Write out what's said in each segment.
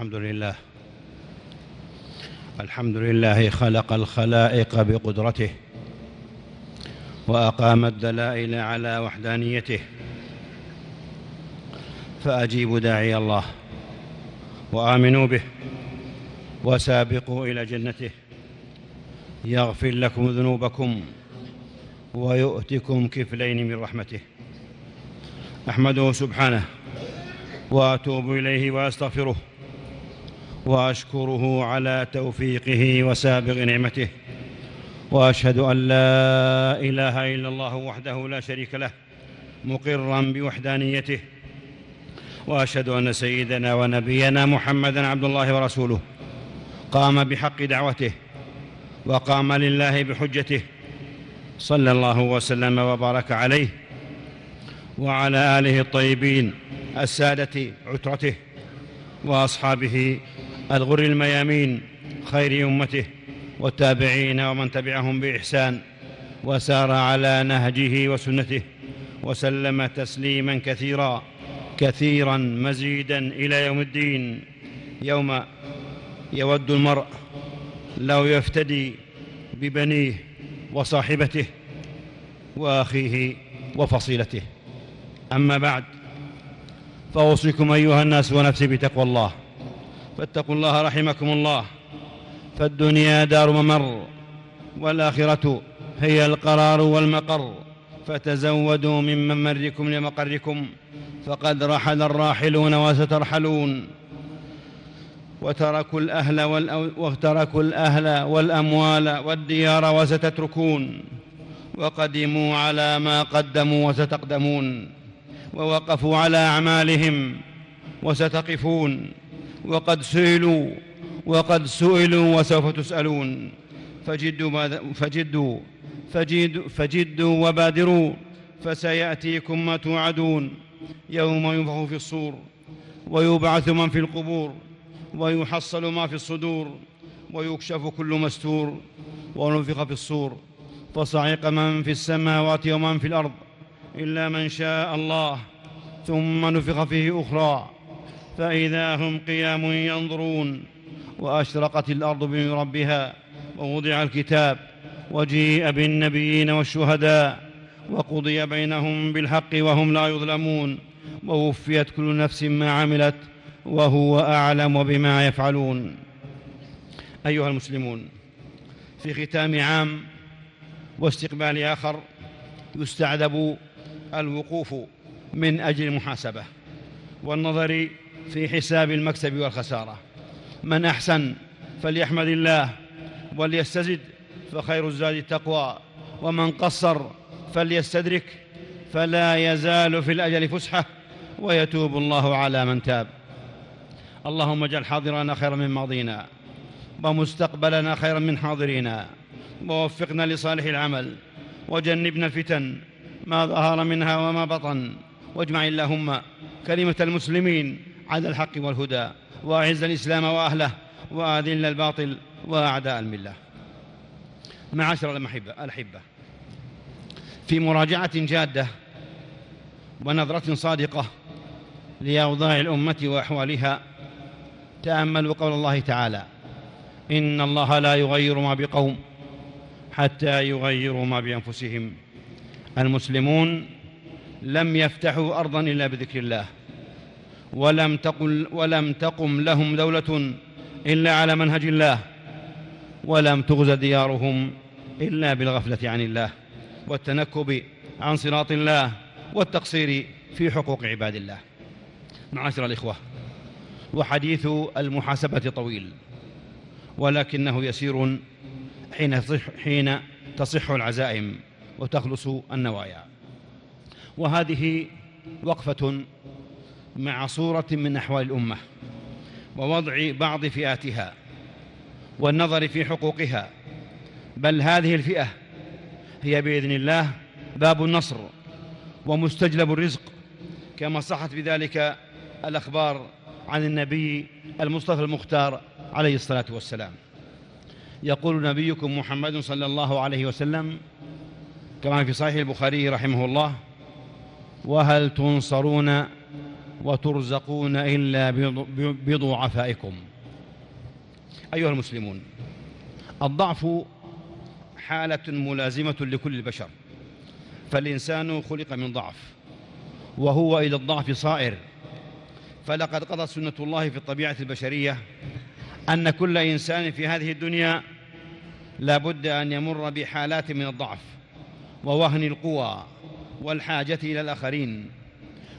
الحمد لله. الحمد لله خلق الخلائق بقدرته وأقام الدلائل على وحدانيته. فأجيبوا داعي الله وآمنوا به وسابقوا إلى جنته. يغفر لكم ذنوبكم ويؤتكم كفلين من رحمته. أحمده سبحانه وأتوب إليه وأستغفره. واشكره على توفيقه وسابغ نعمته. واشهد أن لا إله إلا الله وحده لا شريك له مقرا بوحدانيته. واشهد أن سيدنا ونبينا محمدا عبد الله ورسوله. قام بحق دعوته وقام لله بحجته. صلى الله وسلم وبارك عليه. وعلى آله الطيبين السادة عترته وأصحابه الغر الميامين خير امته والتابعين ومن تبعهم بإحسان وسار على نهجه وسنته وسلم تسليما كثيرا كثيرا مزيدا إلى يوم الدين يوم يود المرء لو يفتدي ببنيه وصاحبته وأخيه وفصيلته أما بعد فأوصيكم أيها الناس ونفسي بتقوى الله فاتقوا الله رحمكم الله. فالدنيا دار ممر والآخرة هي القرار والمقر. فتزودوا من ممركم لمقركم فقد رحل الراحلون وسترحلون. وتركوا الأهل وتركوا الأهل والأموال والديار وستتركون. وقدموا على ما قدموا وستقدمون. ووقفوا على أعمالهم وستقفون. وقد سئلوا وقد سئلوا وسوف تسألون. فجدوا فجدوا فجدوا, فجدوا وبادروا فسيأتيكم ما توعدون. يوم ينفخ في الصور ويبعث من في القبور ويحصل ما في الصدور ويكشف كل مستور. ونفخ في الصور فصعق من في السماوات ومن في الأرض إلا من شاء الله. ثم نفخ فيه أخرى. فإذا هم قيام ينظرون وأشرقت الأرض بنور ربها ووضع الكتاب وجيء بالنبيين والشهداء وقضي بينهم بالحق وهم لا يظلمون ووفيت كل نفس ما عملت وهو أعلم بما يفعلون. أيها المسلمون في ختام عام واستقبال آخر يستعذب الوقوف من أجل المحاسبة والنظر في حساب المكسب والخسارة. من أحسن فليحمد الله وليستزد فخير الزاد التقوى ومن قصر فليستدرك فلا يزال في الأجل فسحة ويتوب الله على من تاب. اللهم اجعل حاضرنا خيرا من ماضينا ومستقبلنا خيرا من حاضرينا ووفقنا لصالح العمل وجنبنا الفتن ما ظهر منها وما بطن واجمع اللهم كلمة المسلمين على الحق والهدى وأعز الإسلام وأهله وأذل الباطل وأعداء الملة. معاشر الأحبة في مراجعة جادة ونظرة صادقة لأوضاع الأمة وأحوالها تاملوا قول الله تعالى إن الله لا يغير ما بقوم حتى يغيروا ما بأنفسهم. المسلمون لم يفتحوا أرضا إلا بذكر الله. ولم تقل ولم تقم لهم دولة إلا على منهج الله ولم تغز ديارهم إلا بالغفلة عن الله والتنكب عن صراط الله والتقصير في حقوق عباد الله. معاشر الإخوة وحديث المحاسبة طويل ولكنه يسير حين حين تصح العزائم وتخلص النوايا. وهذه وقفة مع صورة من أحوال الأمة ووضع بعض فئاتها والنظر في حقوقها. بل هذه الفئة هي بإذن الله باب النصر ومستجلب الرزق كما صحت بذلك الأخبار عن النبي المصطفى المختار عليه الصلاة والسلام. يقول نبيكم محمد صلى الله عليه وسلم كما في صحيح البخاري رحمه الله وهل تنصرون وترزقون إلا بضعفائكم. أيها المسلمون الضعف حالة ملازمة لكل البشر فالإنسان خلق من ضعف وهو إلى الضعف صائر. فلقد قضت سنة الله في الطبيعة البشرية أن كل إنسان في هذه الدنيا لا بد أن يمر بحالات من الضعف ووهن القوى والحاجة إلى الآخرين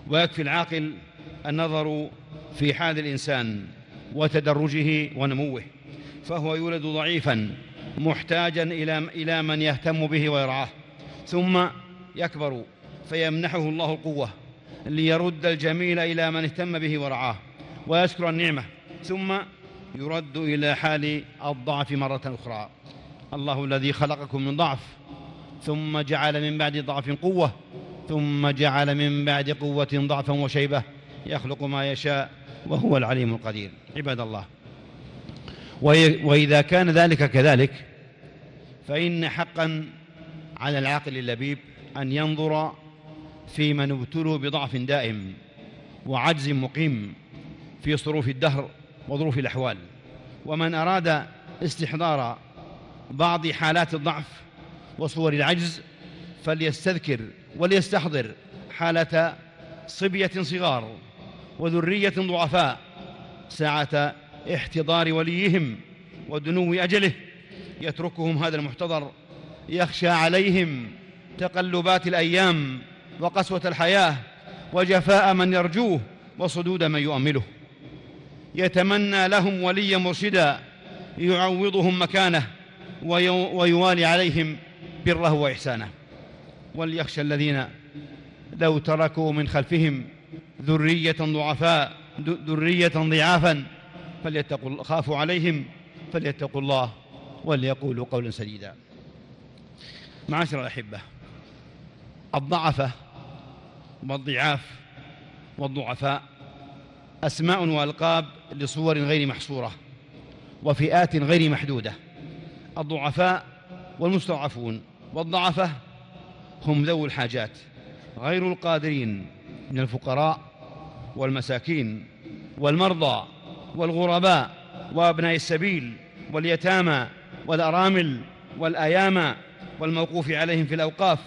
ويكفي العاقل النظر في حال الإنسان وتدرجه ونموه فهو يولد ضعيفا محتاجا إلى إلى من يهتم به ويرعاه ثم يكبر فيمنحه الله القوة ليرد الجميل إلى من اهتم به ورعاه ويشكر النعمة ثم يرد إلى حال الضعف مرة أخرى. الله الذي خلقكم من ضعف ثم جعل من بعد ضعف قوة ثم جعل من بعد قوة ضعفا وشيبة. يخلق ما يشاء وهو العليم القدير. عباد الله وإذا كان ذلك كذلك فإن حقا على العاقل اللبيب أن ينظر في من ابتلوا بضعف دائم وعجز مقيم في صروف الدهر وظروف الأحوال ومن أراد استحضار بعض حالات الضعف وصور العجز فليستذكر وليستحضر حالة صبية صغار وذرية ضعفاء ساعة احتضار وليهم ودنو أجله. يتركهم هذا المحتضر يخشى عليهم تقلبات الأيام وقسوة الحياة وجفاء من يرجوه وصدود من يؤمله. يتمنى لهم وليا مرشدا يعوضهم مكانه ويوالي عليهم بره وإحسانه. وليخشى الذين لو تركوا من خلفهم ذرية ضعفاء ذرية ضعافا. فليتقوا خافوا عليهم فليتقوا الله وليقولوا قولا سديدا. معاشر الأحبة الضعفة والضعاف والضعفاء أسماء وألقاب لصور غير محصورة وفئات غير محدودة. الضعفاء والمستضعفون والضعفة هم ذو الحاجات غير القادرين. من الفقراء والمساكين والمرضى والغرباء وأبناء السبيل واليتامى والأرامل والأيامى والموقوف عليهم في الأوقاف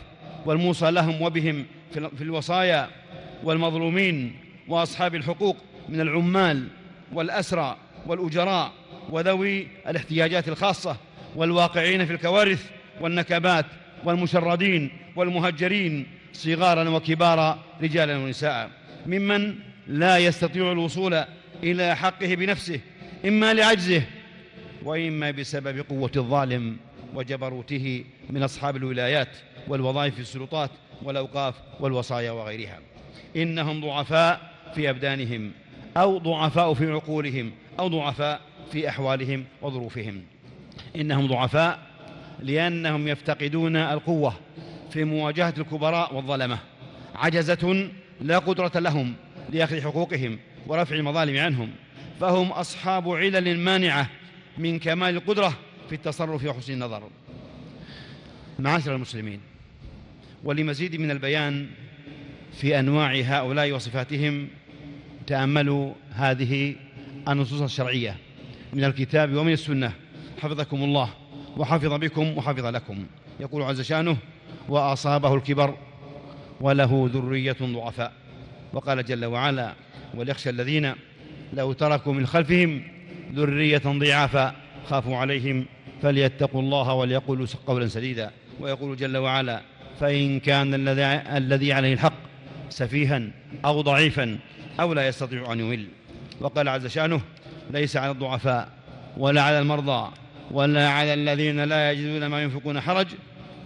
والموصى لهم وبهم في الوصايا والمظلومين وأصحاب الحقوق من العمال والأسرى والأجراء وذوي الاحتياجات الخاصة والواقعين في الكوارث والنكبات والمشردين والمهجرين صغارا وكبارا رجالا ونساء. ممن لا يستطيع الوصول إلى حقه بنفسه إما لعجزه وإما بسبب قوة الظالم وجبروته من أصحاب الولايات والوظائف في السلطات والأوقاف والوصايا وغيرها. إنهم ضعفاء في أبدانهم أو ضعفاء في عقولهم أو ضعفاء في أحوالهم وظروفهم. إنهم ضعفاء لأنهم يفتقدون القوة في مواجهة الكبراء والظلمة. عجزة لا قدرة لهم لأخذ حقوقهم ورفع المظالم عنهم. فهم أصحاب علل مانعة من كمال القدرة في التصرف وحسن النظر. معاشر المسلمين ولمزيد من البيان في أنواع هؤلاء وصفاتهم تأملوا هذه النصوص الشرعية من الكتاب ومن السنة. حفظكم الله وحفظ بكم وحفظ لكم. يقول عز شأنه وأصابه الكبر وله ذرية ضعفاء. وقال جل وعلا وليخشى الذين لو تركوا من خلفهم ذرية ضعافا خافوا عليهم فليتقوا الله وليقولوا قولا سديدا. ويقول جل وعلا فإن كان الذي عليه الحق سفيها أو ضعيفا أو لا يستطيع أن يمل. وقال عز شأنه ليس على الضعفاء ولا على المرضى ولا على الذين لا يجدون ما ينفقون حرج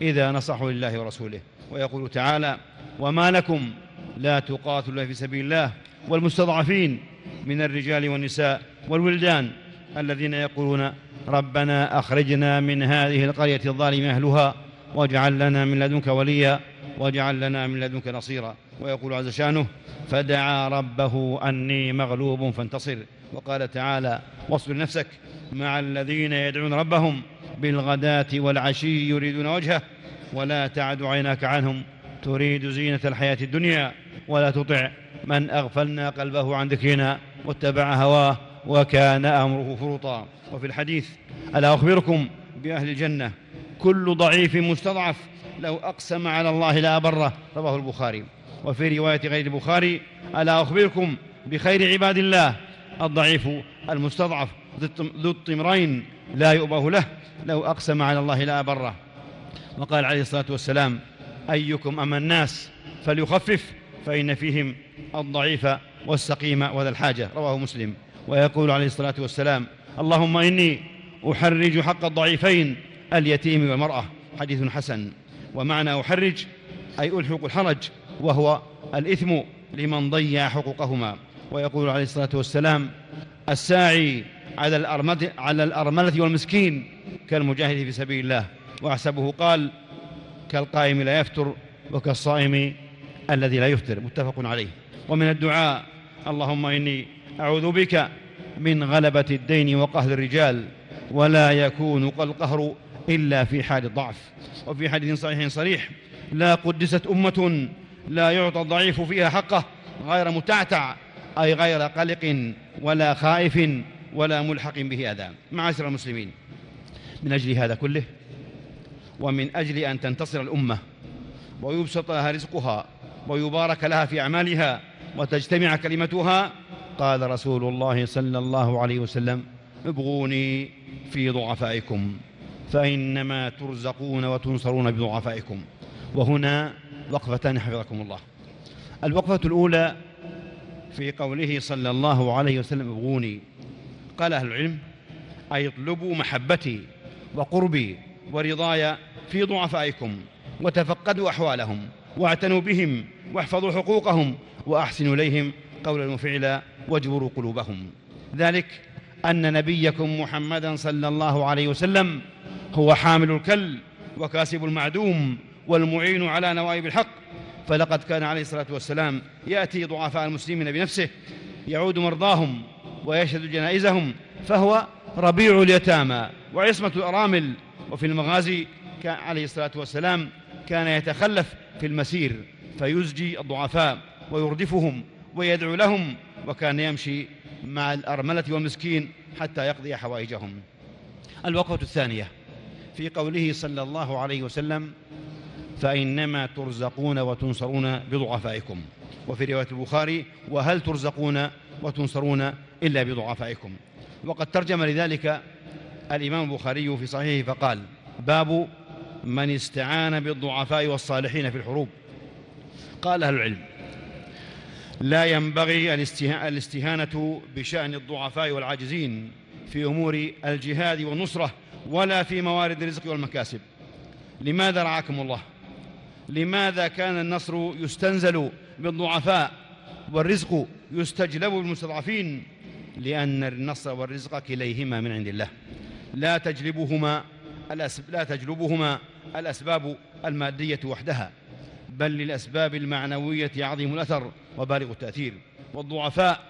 إذا نصحوا لله ورسوله. ويقول تعالى وما لكم لا تقاتلوا في سبيل الله والمستضعفين من الرجال والنساء والولدان الذين يقولون ربنا أخرجنا من هذه القرية الظالم أهلها واجعل لنا من لدنك وليا واجعل لنا من لدنك نصيرا. ويقول عز شانه فدعا ربه أني مغلوب فانتصر. وقال تعالى واصبر نفسك مع الذين يدعون ربهم بالغداة والعشي يريدون وجهه ولا تعد عيناك عنهم. تريد زينة الحياة الدنيا ولا تطع من أغفلنا قلبه عن ذكرنا واتبع هواه وكان أمره فرطا وفي الحديث ألا أخبركم بأهل الجنة كل ضعيف مستضعف لو أقسم على الله لا أبره. رواه البخاري. وفي رواية غير البخاري ألا أخبركم بخير عباد الله الضعيف المستضعف ذو الطمرين. لا يؤبه له لو أقسم على الله لا أبره وقال عليه الصلاة والسلام أيكم أما الناس فليخفف فإن فيهم الضعيف والسقيم وذا الحاجة. رواه مسلم. ويقول عليه الصلاة والسلام اللهم إني أحرج حق الضعيفين اليتيم والمرأة. حديث حسن. ومعنى أحرج أي ألحق الحرج وهو الإثم لمن ضيع حقوقهما. ويقول عليه الصلاة والسلام الساعي على الأرملة, على الأرملة والمسكين كالمجاهد في سبيل الله. وأحسبه قال كالقائم لا يفتر وكالصائم الذي لا يفتر. متفق عليه. ومن الدعاء اللهم إني أعوذ بك من غلبة الدين وقهر الرجال ولا يكون القهر إلا في حال الضعف. وفي حديث صحيح صريح لا قدست أمة لا يعطى الضعيف فيها حقه غير متعتع أي غير قلق ولا خائف ولا ملحق به أذى. معاشر المسلمين من أجل هذا كله ومن أجل أن تنتصر الأمة ويبسط لها رزقها ويبارك لها في أعمالها وتجتمع كلمتها قال رسول الله صلى الله عليه وسلم ابغوني في ضعفائكم فإنما ترزقون وتنصرون بضعفائكم. وهنا وقفتان حفظكم الله. الوقفة الأولى في قوله صلى الله عليه وسلم ابغوني. قال أهل العلم أي اطلبوا محبتي وقربي ورضاي في ضعفائكم وتفقدوا أحوالهم واعتنوا بهم واحفظوا حقوقهم وأحسنوا إليهم قولا وفعلا واجبروا قلوبهم. ذلك أن نبيكم محمدا صلى الله عليه وسلم هو حامل الكل وكاسب المعدوم والمعين على نوائب الحق. فلقد كان عليه الصلاة والسلام يأتي ضعفاء المسلمين بنفسه يعود مرضاهم ويشهد جنائزهم فهو ربيع اليتامى. وعصمة الأرامل وفي المغازي عليه الصلاة والسلام كان يتخلف في المسير فيزجي الضعفاء ويردفهم ويدعو لهم وكان يمشي مع الأرملة والمسكين حتى يقضي حوائجهم. الوقفة الثانية في قوله صلى الله عليه وسلم فإنما ترزقون وتنصرون بضعفائكم. وفي رواية البخاري وهل ترزقون وتنصرون إلا بضعفائكم. وقد ترجم لذلك الإمام البخاري في صحيحه فقال باب من استعان بالضعفاء والصالحين في الحروب. قال أهل العلم لا ينبغي الاستهانة بشأن الضعفاء والعاجزين في أمور الجهاد والنصرة ولا في موارد الرزق والمكاسب. لماذا رعاكم الله؟ لماذا كان النصر يستنزل بالضعفاء والرزق يستجلب بالمستضعفين لأن النصر والرزق كليهما من عند الله. لا تجلبهما لا تجلبهما الأسباب المادية وحدها بل للأسباب المعنوية عظيم الأثر وبالغ التأثير. والضعفاء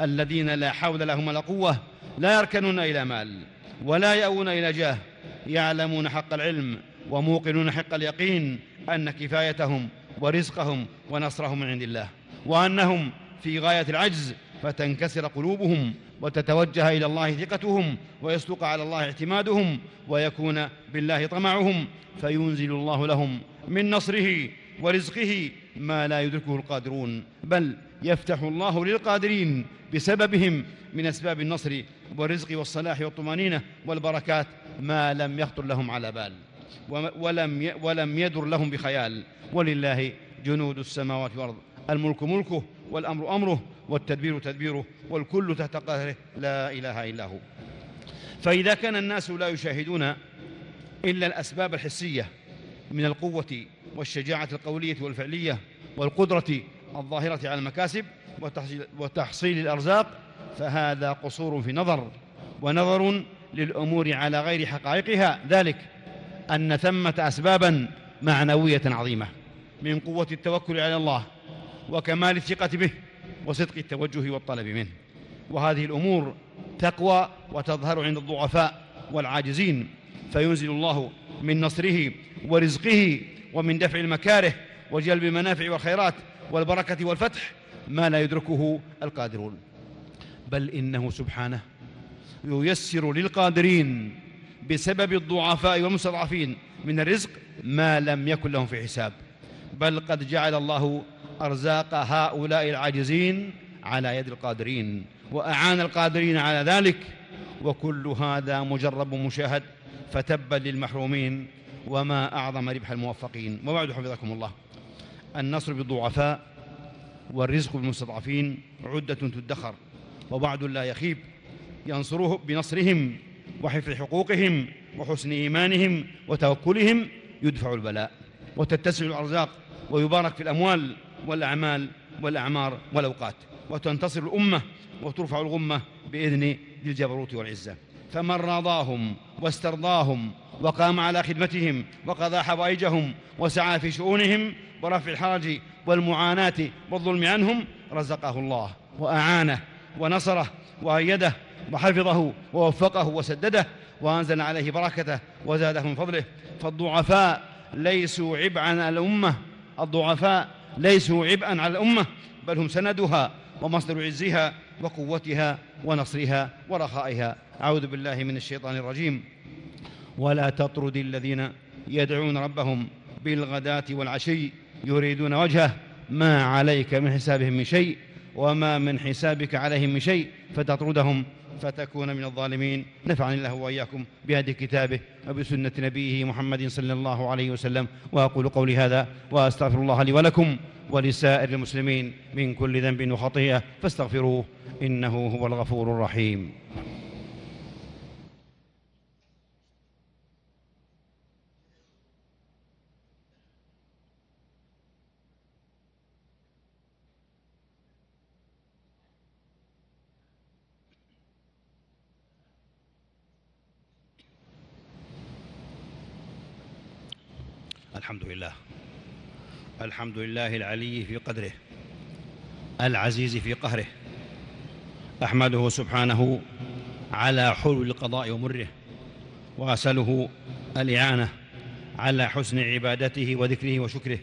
الذين لا حول لهم ولا قوة لا يركنون إلى مال ولا يأوون إلى جاه يعلمون حق العلم وموقنون حق اليقين أن كفايتهم ورزقهم ونصرهم من عند الله وأنهم في غاية العجز فتنكسر قلوبهم وتتوجه إلى الله ثقتهم ويصدق على الله اعتمادهم ويكون بالله طمعهم فينزل الله لهم من نصره ورزقه ما لا يدركه القادرون بل يفتح الله للقادرين بسببهم من أسباب النصر والرزق والصلاح والطمانينة والبركات ما لم يخطر لهم على بال ولم ولم يدر لهم بخيال ولله جنود السماوات والأرض الملك ملكه والأمر أمره والتدبير تدبيره والكل تحت قهره لا إله إلا هو. فإذا كان الناس لا يشاهدون إلا الأسباب الحسية من القوة والشجاعة القولية والفعلية والقدرة الظاهرة على المكاسب وتحصيل, الأرزاق فهذا قصور في نظر ونظر للأمور على غير حقائقها. ذلك أن ثمة أسبابا معنوية عظيمة من قوة التوكل على الله وكمال الثقة به وصدق التوجه والطلب منه. وهذه الأمور تقوى وتظهر عند الضعفاء والعاجزين. فينزل الله من نصره ورزقه ومن دفع المكاره وجلب المنافع والخيرات والبركة والفتح ما لا يدركه القادرون. بل إنه سبحانه ييسر للقادرين بسبب الضعفاء والمستضعفين من الرزق ما لم يكن لهم في حساب. بل قد جعل الله أرزاق هؤلاء العاجزين على يد القادرين وأعان القادرين على ذلك وكل هذا مجرب مشاهد فتبا للمحرومين وما أعظم ربح الموفقين وبعد حفظكم الله النصر بالضعفاء والرزق بالمستضعفين عدة تدخر وبعد لا يخيب ينصره بنصرهم وحفظ حقوقهم وحسن إيمانهم وتوكلهم يدفع البلاء وتتسع الأرزاق ويبارك في الأموال والأعمال والأعمار والأوقات وتنتصر الأمة وترفع الغمة بإذن الجبروت والعزة. فمن راضاهم واسترضاهم وقام على خدمتهم وقضى حوائجهم وسعى في شؤونهم ورفع الحرج والمعاناة والظلم عنهم رزقه الله وأعانه ونصره وأيده وحفظه ووفقه وسدده وأنزل عليه بركته وزاده من فضله. فالضعفاء ليسوا عبئا على الأمة الضعفاء ليسوا عبئا على الأمة بل هم سندها ومصدر عزها وقوتها ونصرها ورخائها. أعوذ بالله من الشيطان الرجيم. ولا تطرد الذين يدعون ربهم بالغداة والعشي يريدون وجهه. ما عليك من حسابهم من شيء وما من حسابك عليهم من شيء فتطردهم فتكون من الظالمين. نفعني الله وإياكم بهدي كتابه وبسنة نبيه محمد صلى الله عليه وسلم. وأقول قولي هذا وأستغفر الله لي ولكم ولسائر المسلمين من كل ذنب وخطيئة فاستغفروه إنه هو الغفور الرحيم. الحمد لله. الحمد لله العلي في قدره العزيز في قهره. أحمده سبحانه على حلول القضاء ومره وأسأله الإعانة على حسن عبادته وذكره وشكره.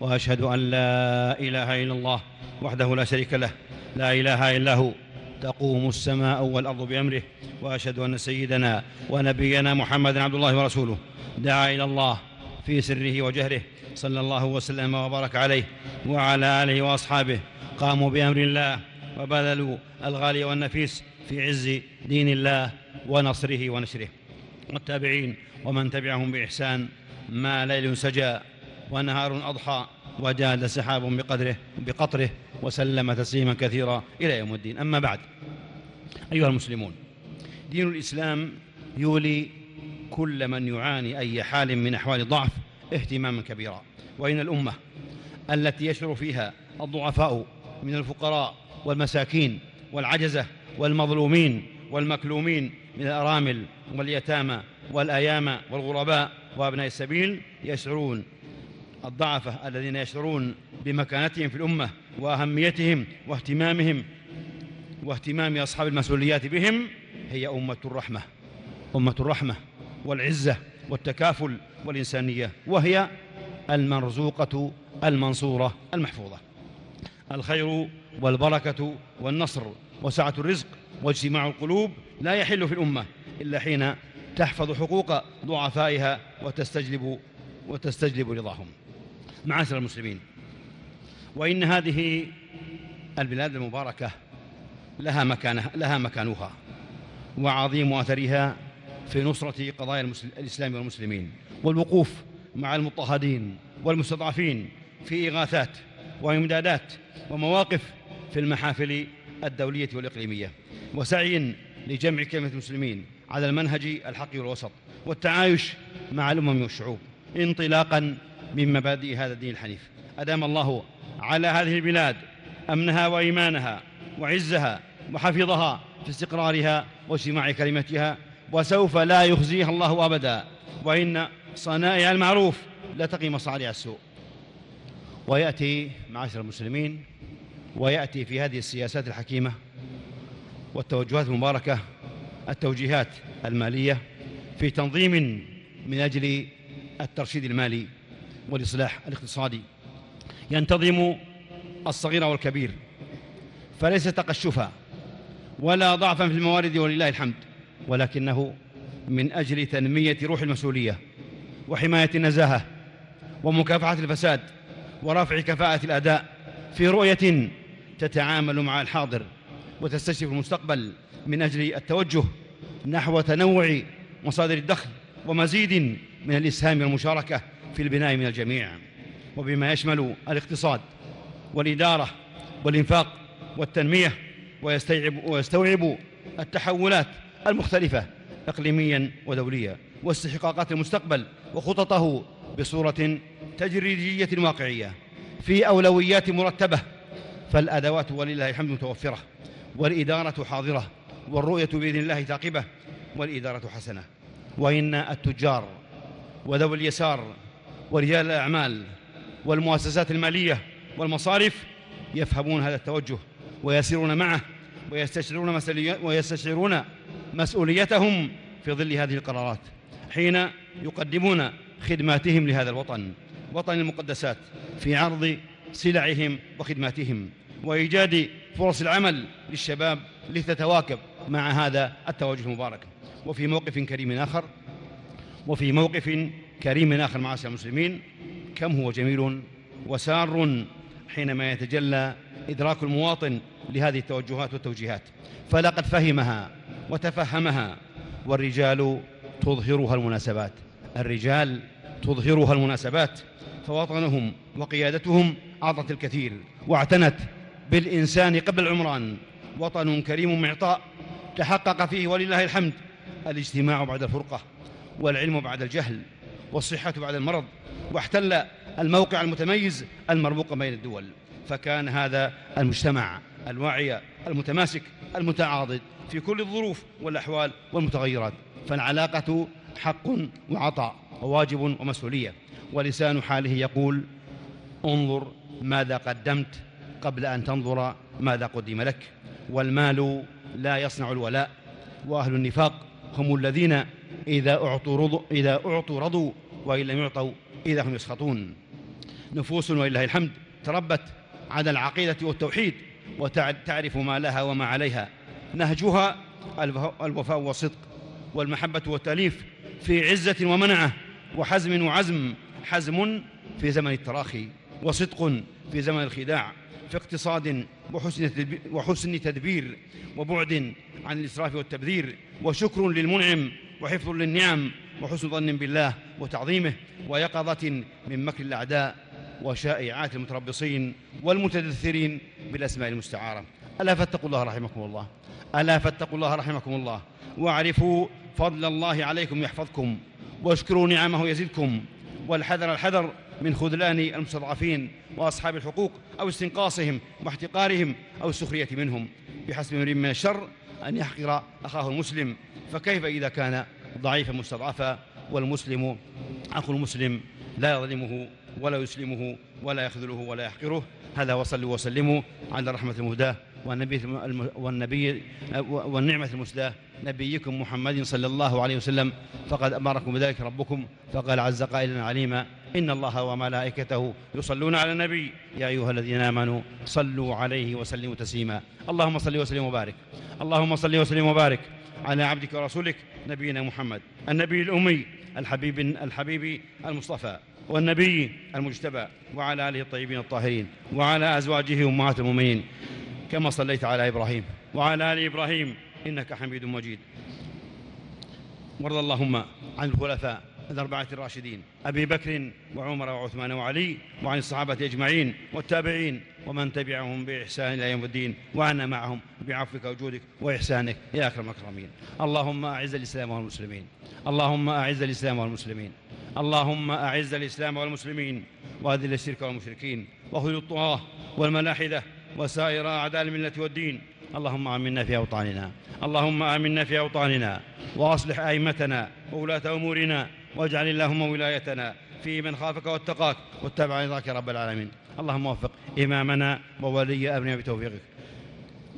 وأشهد أن لا إله إلا الله وحده لا شريك له. لا إله إلا هو. تقوم السماء والأرض بأمره. وأشهد أن سيدنا ونبينا محمدا عبد الله ورسوله. دعا إلى الله. في سره وجهره صلى الله وسلم وبارك عليه وعلى آله وأصحابه قاموا بأمر الله وبذلوا الغالي والنفيس في عز دين الله ونصره ونشره والتابعين ومن تبعهم بإحسان ما ليل سجى ونهار أضحى وجاد سحاب بقدره بقطره وسلم تسليما كثيرا إلى يوم الدين. أما بعد أيها المسلمون دين الإسلام يولي كل من يعاني أي حال من أحوال الضعف اهتماما كبيرا. وإن الأمة التي يشعر فيها الضعفاء من الفقراء والمساكين والعجزة والمظلومين والمكلومين من الأرامل واليتامى والأيام والغرباء وأبناء السبيل يشعرون الضعفة الذين يشعرون بمكانتهم في الأمة وأهميتهم واهتمامهم واهتمام أصحاب المسؤوليات بهم هي أمة الرحمة. أمة الرحمة. والعزة والتكافل والإنسانية وهي المرزوقة المنصورة المحفوظة. الخير والبركة والنصر وسعة الرزق واجتماع القلوب لا يحل في الأمة إلا حين تحفظ حقوق ضعفائها وتستجلب وتستجلب رضاهم. معاشر المسلمين وإن هذه البلاد المباركة لها مكانها لها مكانها وعظيم أثرها في نصرة قضايا الإسلام والمسلمين والوقوف مع المضطهدين والمستضعفين في إغاثات وإمدادات ومواقف في المحافل الدولية والإقليمية. وسعي لجمع كلمة المسلمين على المنهج الحق والوسط والتعايش مع الأمم والشعوب انطلاقا من مبادئ هذا الدين الحنيف. أدام الله على هذه البلاد أمنها وإيمانها وعزها وحفظها في استقرارها واجتماع كلمتها وسوف لا يخزيها الله أبدا. وإن صنائع المعروف لا تقي مصاريع السوء. ويأتي معاشر المسلمين ويأتي في هذه السياسات الحكيمة والتوجهات المباركة التوجيهات المالية في تنظيم من أجل الترشيد المالي والإصلاح الاقتصادي. ينتظم الصغير والكبير. فليس تقشفا ولا ضعفا في الموارد ولله الحمد. ولكنه من أجل تنمية روح المسؤولية وحماية النزاهة ومكافحة الفساد ورفع كفاءة الأداء في رؤية تتعامل مع الحاضر وتستشرف المستقبل من أجل التوجه نحو تنوع مصادر الدخل ومزيد من الإسهام والمشاركة في البناء من الجميع. وبما يشمل الاقتصاد والإدارة والإنفاق والتنمية ويستوعب, ويستوعب التحولات المختلفة إقليميا ودوليا واستحقاقات المستقبل وخططه بصورة تجريدية واقعية في أولويات مرتبة. فالأدوات ولله الحمد متوفرة والإدارة حاضرة والرؤية بإذن الله ثاقبة والإدارة حسنة. وإن التجار وذوي اليسار ورجال الأعمال والمؤسسات المالية والمصارف يفهمون هذا التوجه ويسيرون معه ويستشعرون, ويستشعرون مسؤوليتهم في ظل هذه القرارات حين يقدمون خدماتهم لهذا الوطن وطن المقدسات في عرض سلعهم وخدماتهم وإيجاد فرص العمل للشباب لتتواكب مع هذا التوجه المبارك. وفي موقف كريم آخر وفي موقف كريم آخر معاشر المسلمين كم هو جميل وسار حينما يتجلى إدراك المواطن لهذه التوجهات والتوجيهات. فلقد فهمها وتفهمها والرجال تظهرها المناسبات. الرجال تظهرها المناسبات فوطنهم وقيادتهم أعطت الكثير واعتنت بالإنسان قبل العمران. وطن كريم معطاء تحقق فيه ولله الحمد. الاجتماع بعد الفرقة والعلم بعد الجهل والصحة بعد المرض واحتل الموقع المتميز المرموق بين الدول. فكان هذا المجتمع الواعي المتماسك المتعاضد في كل الظروف والأحوال والمتغيرات. فالعلاقة حق وعطاء وواجب ومسؤولية. ولسان حاله يقول انظر ماذا قدمت قبل أن تنظر ماذا قدم لك. والمال لا يصنع الولاء وأهل النفاق هم الذين إذا أعطوا رضوا, إذا أعطوا رضوا وإن لم يعطوا إذا هم يسخطون. نفوس ولله الحمد تربت على العقيدة والتوحيد. وتعرف ما لها وما عليها. نهجها الوفاء والصدق والمحبة والتأليف في عزة ومنعة وحزم وعزم حزم في زمن التراخي وصدق في زمن الخداع في اقتصاد وحسن تدبير وبعد عن الإسراف والتبذير وشكر للمنعم وحفظ للنعم وحسن ظن بالله وتعظيمه ويقظة من مكر الأعداء. وشائعات المتربصين والمتدثرين بالأسماء المستعارة. ألا فاتقوا الله رحمكم الله. ألا فاتقوا الله رحمكم الله. واعرفوا فضل الله عليكم يحفظكم واشكروا نعمه يزدكم. والحذر الحذر من خذلان المستضعفين وأصحاب الحقوق أو استنقاصهم واحتقارهم أو السخرية منهم. بحسب امرئ من الشر أن يحقر أخاه المسلم. فكيف إذا كان ضعيفا مستضعفا والمسلم أخو المسلم لا يظلمه ولا يسلمه ولا يخذله ولا يحقره. هذا وصلوا وسلموا على رحمة المهداه والنبي, والنبي والنعمة المسداة نبيكم محمد صلى الله عليه وسلم. فقد أمركم بذلك ربكم فقال عز قائلا عليما إن الله وملائكته يصلون على النبي. يا أيها الذين آمنوا صلوا عليه وسلموا تسليما. اللهم صل وسلم وبارك. اللهم صل وسلم وبارك على عبدك ورسولك نبينا محمد النبي الأمي الحبيب الحبيب المصطفى. والنبي المجتبى وعلى آله الطيبين الطاهرين وعلى أزواجه أمهات المؤمنين كما صليت على إبراهيم وعلى آل إبراهيم إنك حميد مجيد. وارض اللهم عن الخلفاء الأربعة الراشدين أبي بكر وعمر وعثمان وعلي وعن الصحابة أجمعين والتابعين ومن تبعهم بإحسان إلى يوم الدين وعنا معهم بعفوك وجودك وإحسانك يا أكرم الأكرمين. اللهم أعز الإسلام والمسلمين. اللهم أعز الإسلام والمسلمين. اللهم أعز الإسلام والمسلمين وأذل الشرك والمشركين وخذ الطغاة والملاحدة وسائر أعداء الملة والدين. اللهم آمنا في أوطاننا. اللهم آمنا في أوطاننا. وأصلح أئمتنا وولاة أمورنا. واجعل اللهم ولايتنا في من خافك واتقاك واتبع رضاك يا رب العالمين. اللهم وفق إمامنا وولي أمرنا بتوفيقك.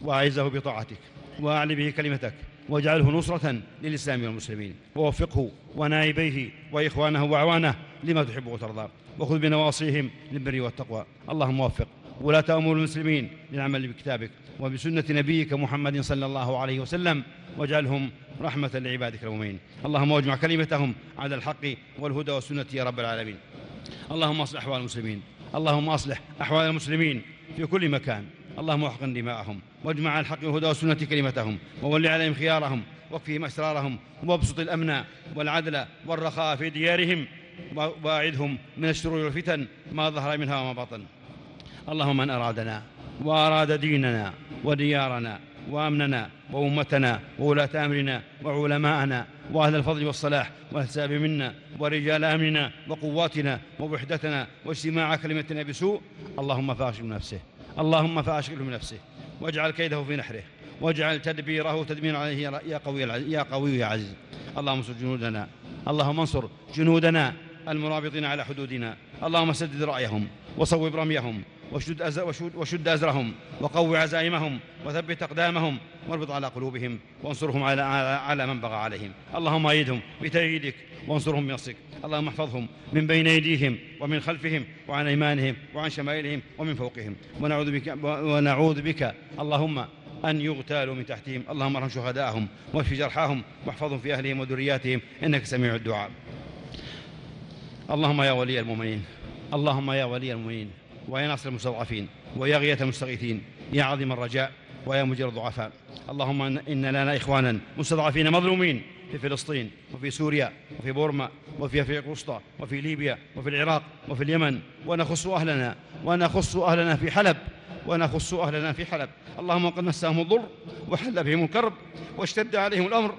وأعزه بطاعتك. وأعلي به كلمتك واجعله نصرة للإسلام والمسلمين. ووفقه ونائبيه وإخوانه وأعوانه لما تحب وترضى وخذ بنواصيهم للبر والتقوى. اللهم وفق. ولاة أمور المسلمين للعمل بكتابك وبسنة نبيك محمد صلى الله عليه وسلم. واجعلهم رحمة لعبادك المؤمنين اللهم واجمع كلمتهم على الحق والهدى والسنة يا رب العالمين. اللهم أصلح أحوال المسلمين. اللهم أصلح أحوال المسلمين في كل مكان. اللهم أحقن دماءهم. واجمع الحق والهدى والسنة كلمتهم وول عليهم خيارهم واكفهم أسرارهم وابسط الأمن والعدل والرخاء في ديارهم وباعدهم من الشرور والفتن ما ظهر منها وما بطن. اللهم من أرادنا وأراد ديننا وديارنا وأمننا وأمتنا وولاة أمرنا وعلماءنا وأهل الفضل والصلاح والحساب منا ورجال أمننا وقواتنا ووحدتنا واجتماع كلمتنا بسوء اللهم فاشغل نفسه اللهم فاشغله نفسه. واجعل كيده في نحره واجعل تدبيره تدميرا عليه يا قوي يا قوي يا عزيز. اللهم انصر جنودنا. اللهم انصر جنودنا المرابطين على حدودنا. اللهم سدد رأيهم وصوب رميهم. وشد, أز... وشد, وشد أزرهم وقو عزائمهم وثبت أقدامهم واربط على قلوبهم وانصرهم على, على من بغى عليهم. اللهم أيدهم بتأييدك وانصرهم بنصرك. اللهم احفظهم من بين أيديهم ومن خلفهم وعن أيمانهم وعن شمائلهم ومن فوقهم. ونعوذ بك, ونعوذ بك اللهم أن يغتالوا من تحتهم. اللهم ارحم شهداءهم واشف جرحاهم واحفظهم في أهلهم وذرياتهم. إنك سميع الدعاء. اللهم يا ولي المؤمنين اللهم يا ولي المؤمنين. ويا ناصر المستضعفين ويا غية المستغيثين يا عظيم الرجاء ويا مجير الضعفاء. اللهم إن لنا إخوانا مستضعفين مظلومين في فلسطين وفي سوريا وفي بورما وفي أفريقيا الوسطى وفي ليبيا وفي العراق وفي اليمن. ونخص أهلنا ونخص أهلنا في حلب ونخص أهلنا في حلب. اللهم قد مسهم الضر وحل بهم الكرب واشتد عليهم الأمر.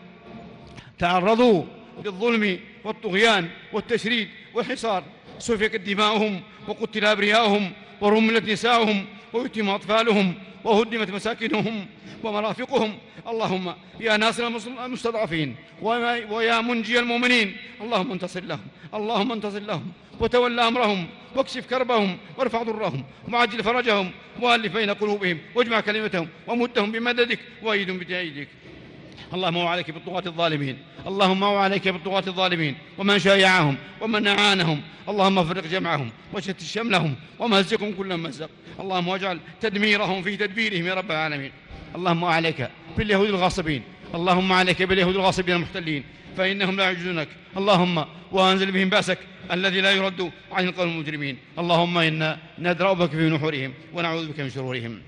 تعرضوا للظلم والطغيان والتشريد والحصار. سفكت دماؤهم وقتل أبرياؤهم ورملت نساؤهم ويتم أطفالهم وهدمت مساكنهم ومرافقهم. اللهم يا ناصر المستضعفين ويا منجي المؤمنين. اللهم انتصر لهم. اللهم انتصر لهم. وتولى أمرهم واكشف كربهم وارفع ضرهم. وعجل فرجهم. وألف بين قلوبهم. واجمع كلمتهم. ومدهم بمددك. وأيدهم بتأييدك. اللهم وعليك بالطغاة الظالمين. اللهم وعليك بالطغاة الظالمين. ومن شايعهم ومن أعانهم. اللهم فرق جمعهم وشتت شملهم ومزقهم كل مزق اللهم واجعل تدميرهم في تدبيرهم يا رب العالمين. اللهم عليك باليهود الغاصبين. اللهم عليك باليهود الغاصبين المحتلين. فإنهم لا يعجزونك اللهم وأنزل بهم بأسك الذي لا يرد عن القوم المجرمين. اللهم إنا ندرأ بك في نحورهم ونعوذ بك من شرورهم.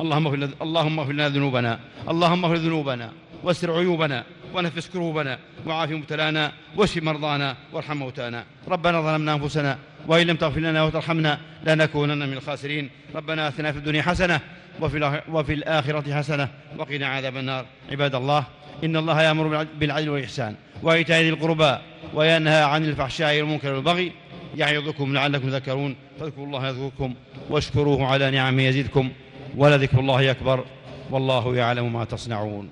اللهم اغفر اللهم اغفر لنا ذنوبنا. اللهم اغفر ذنوبنا. واستر عيوبنا ونفس كروبنا وعاف مبتلانا واشف مرضانا وارحم موتانا. ربنا ظلمنا أنفسنا وإن لم تغفر لنا وترحمنا لنكونن من الخاسرين. ربنا آتنا في الدنيا حسنة وفي, وفي الآخرة حسنة وقنا عذاب النار. عباد الله إن الله يأمر بالعدل والإحسان وإيتاء ذي القربى وينهى عن الفحشاء والمنكر والبغي يعظكم لعلكم تذكرون. فاذكروا الله يذكركم واشكروه على نعمه يزدكم ولذكر الله أكبر والله يعلم ما تصنعون.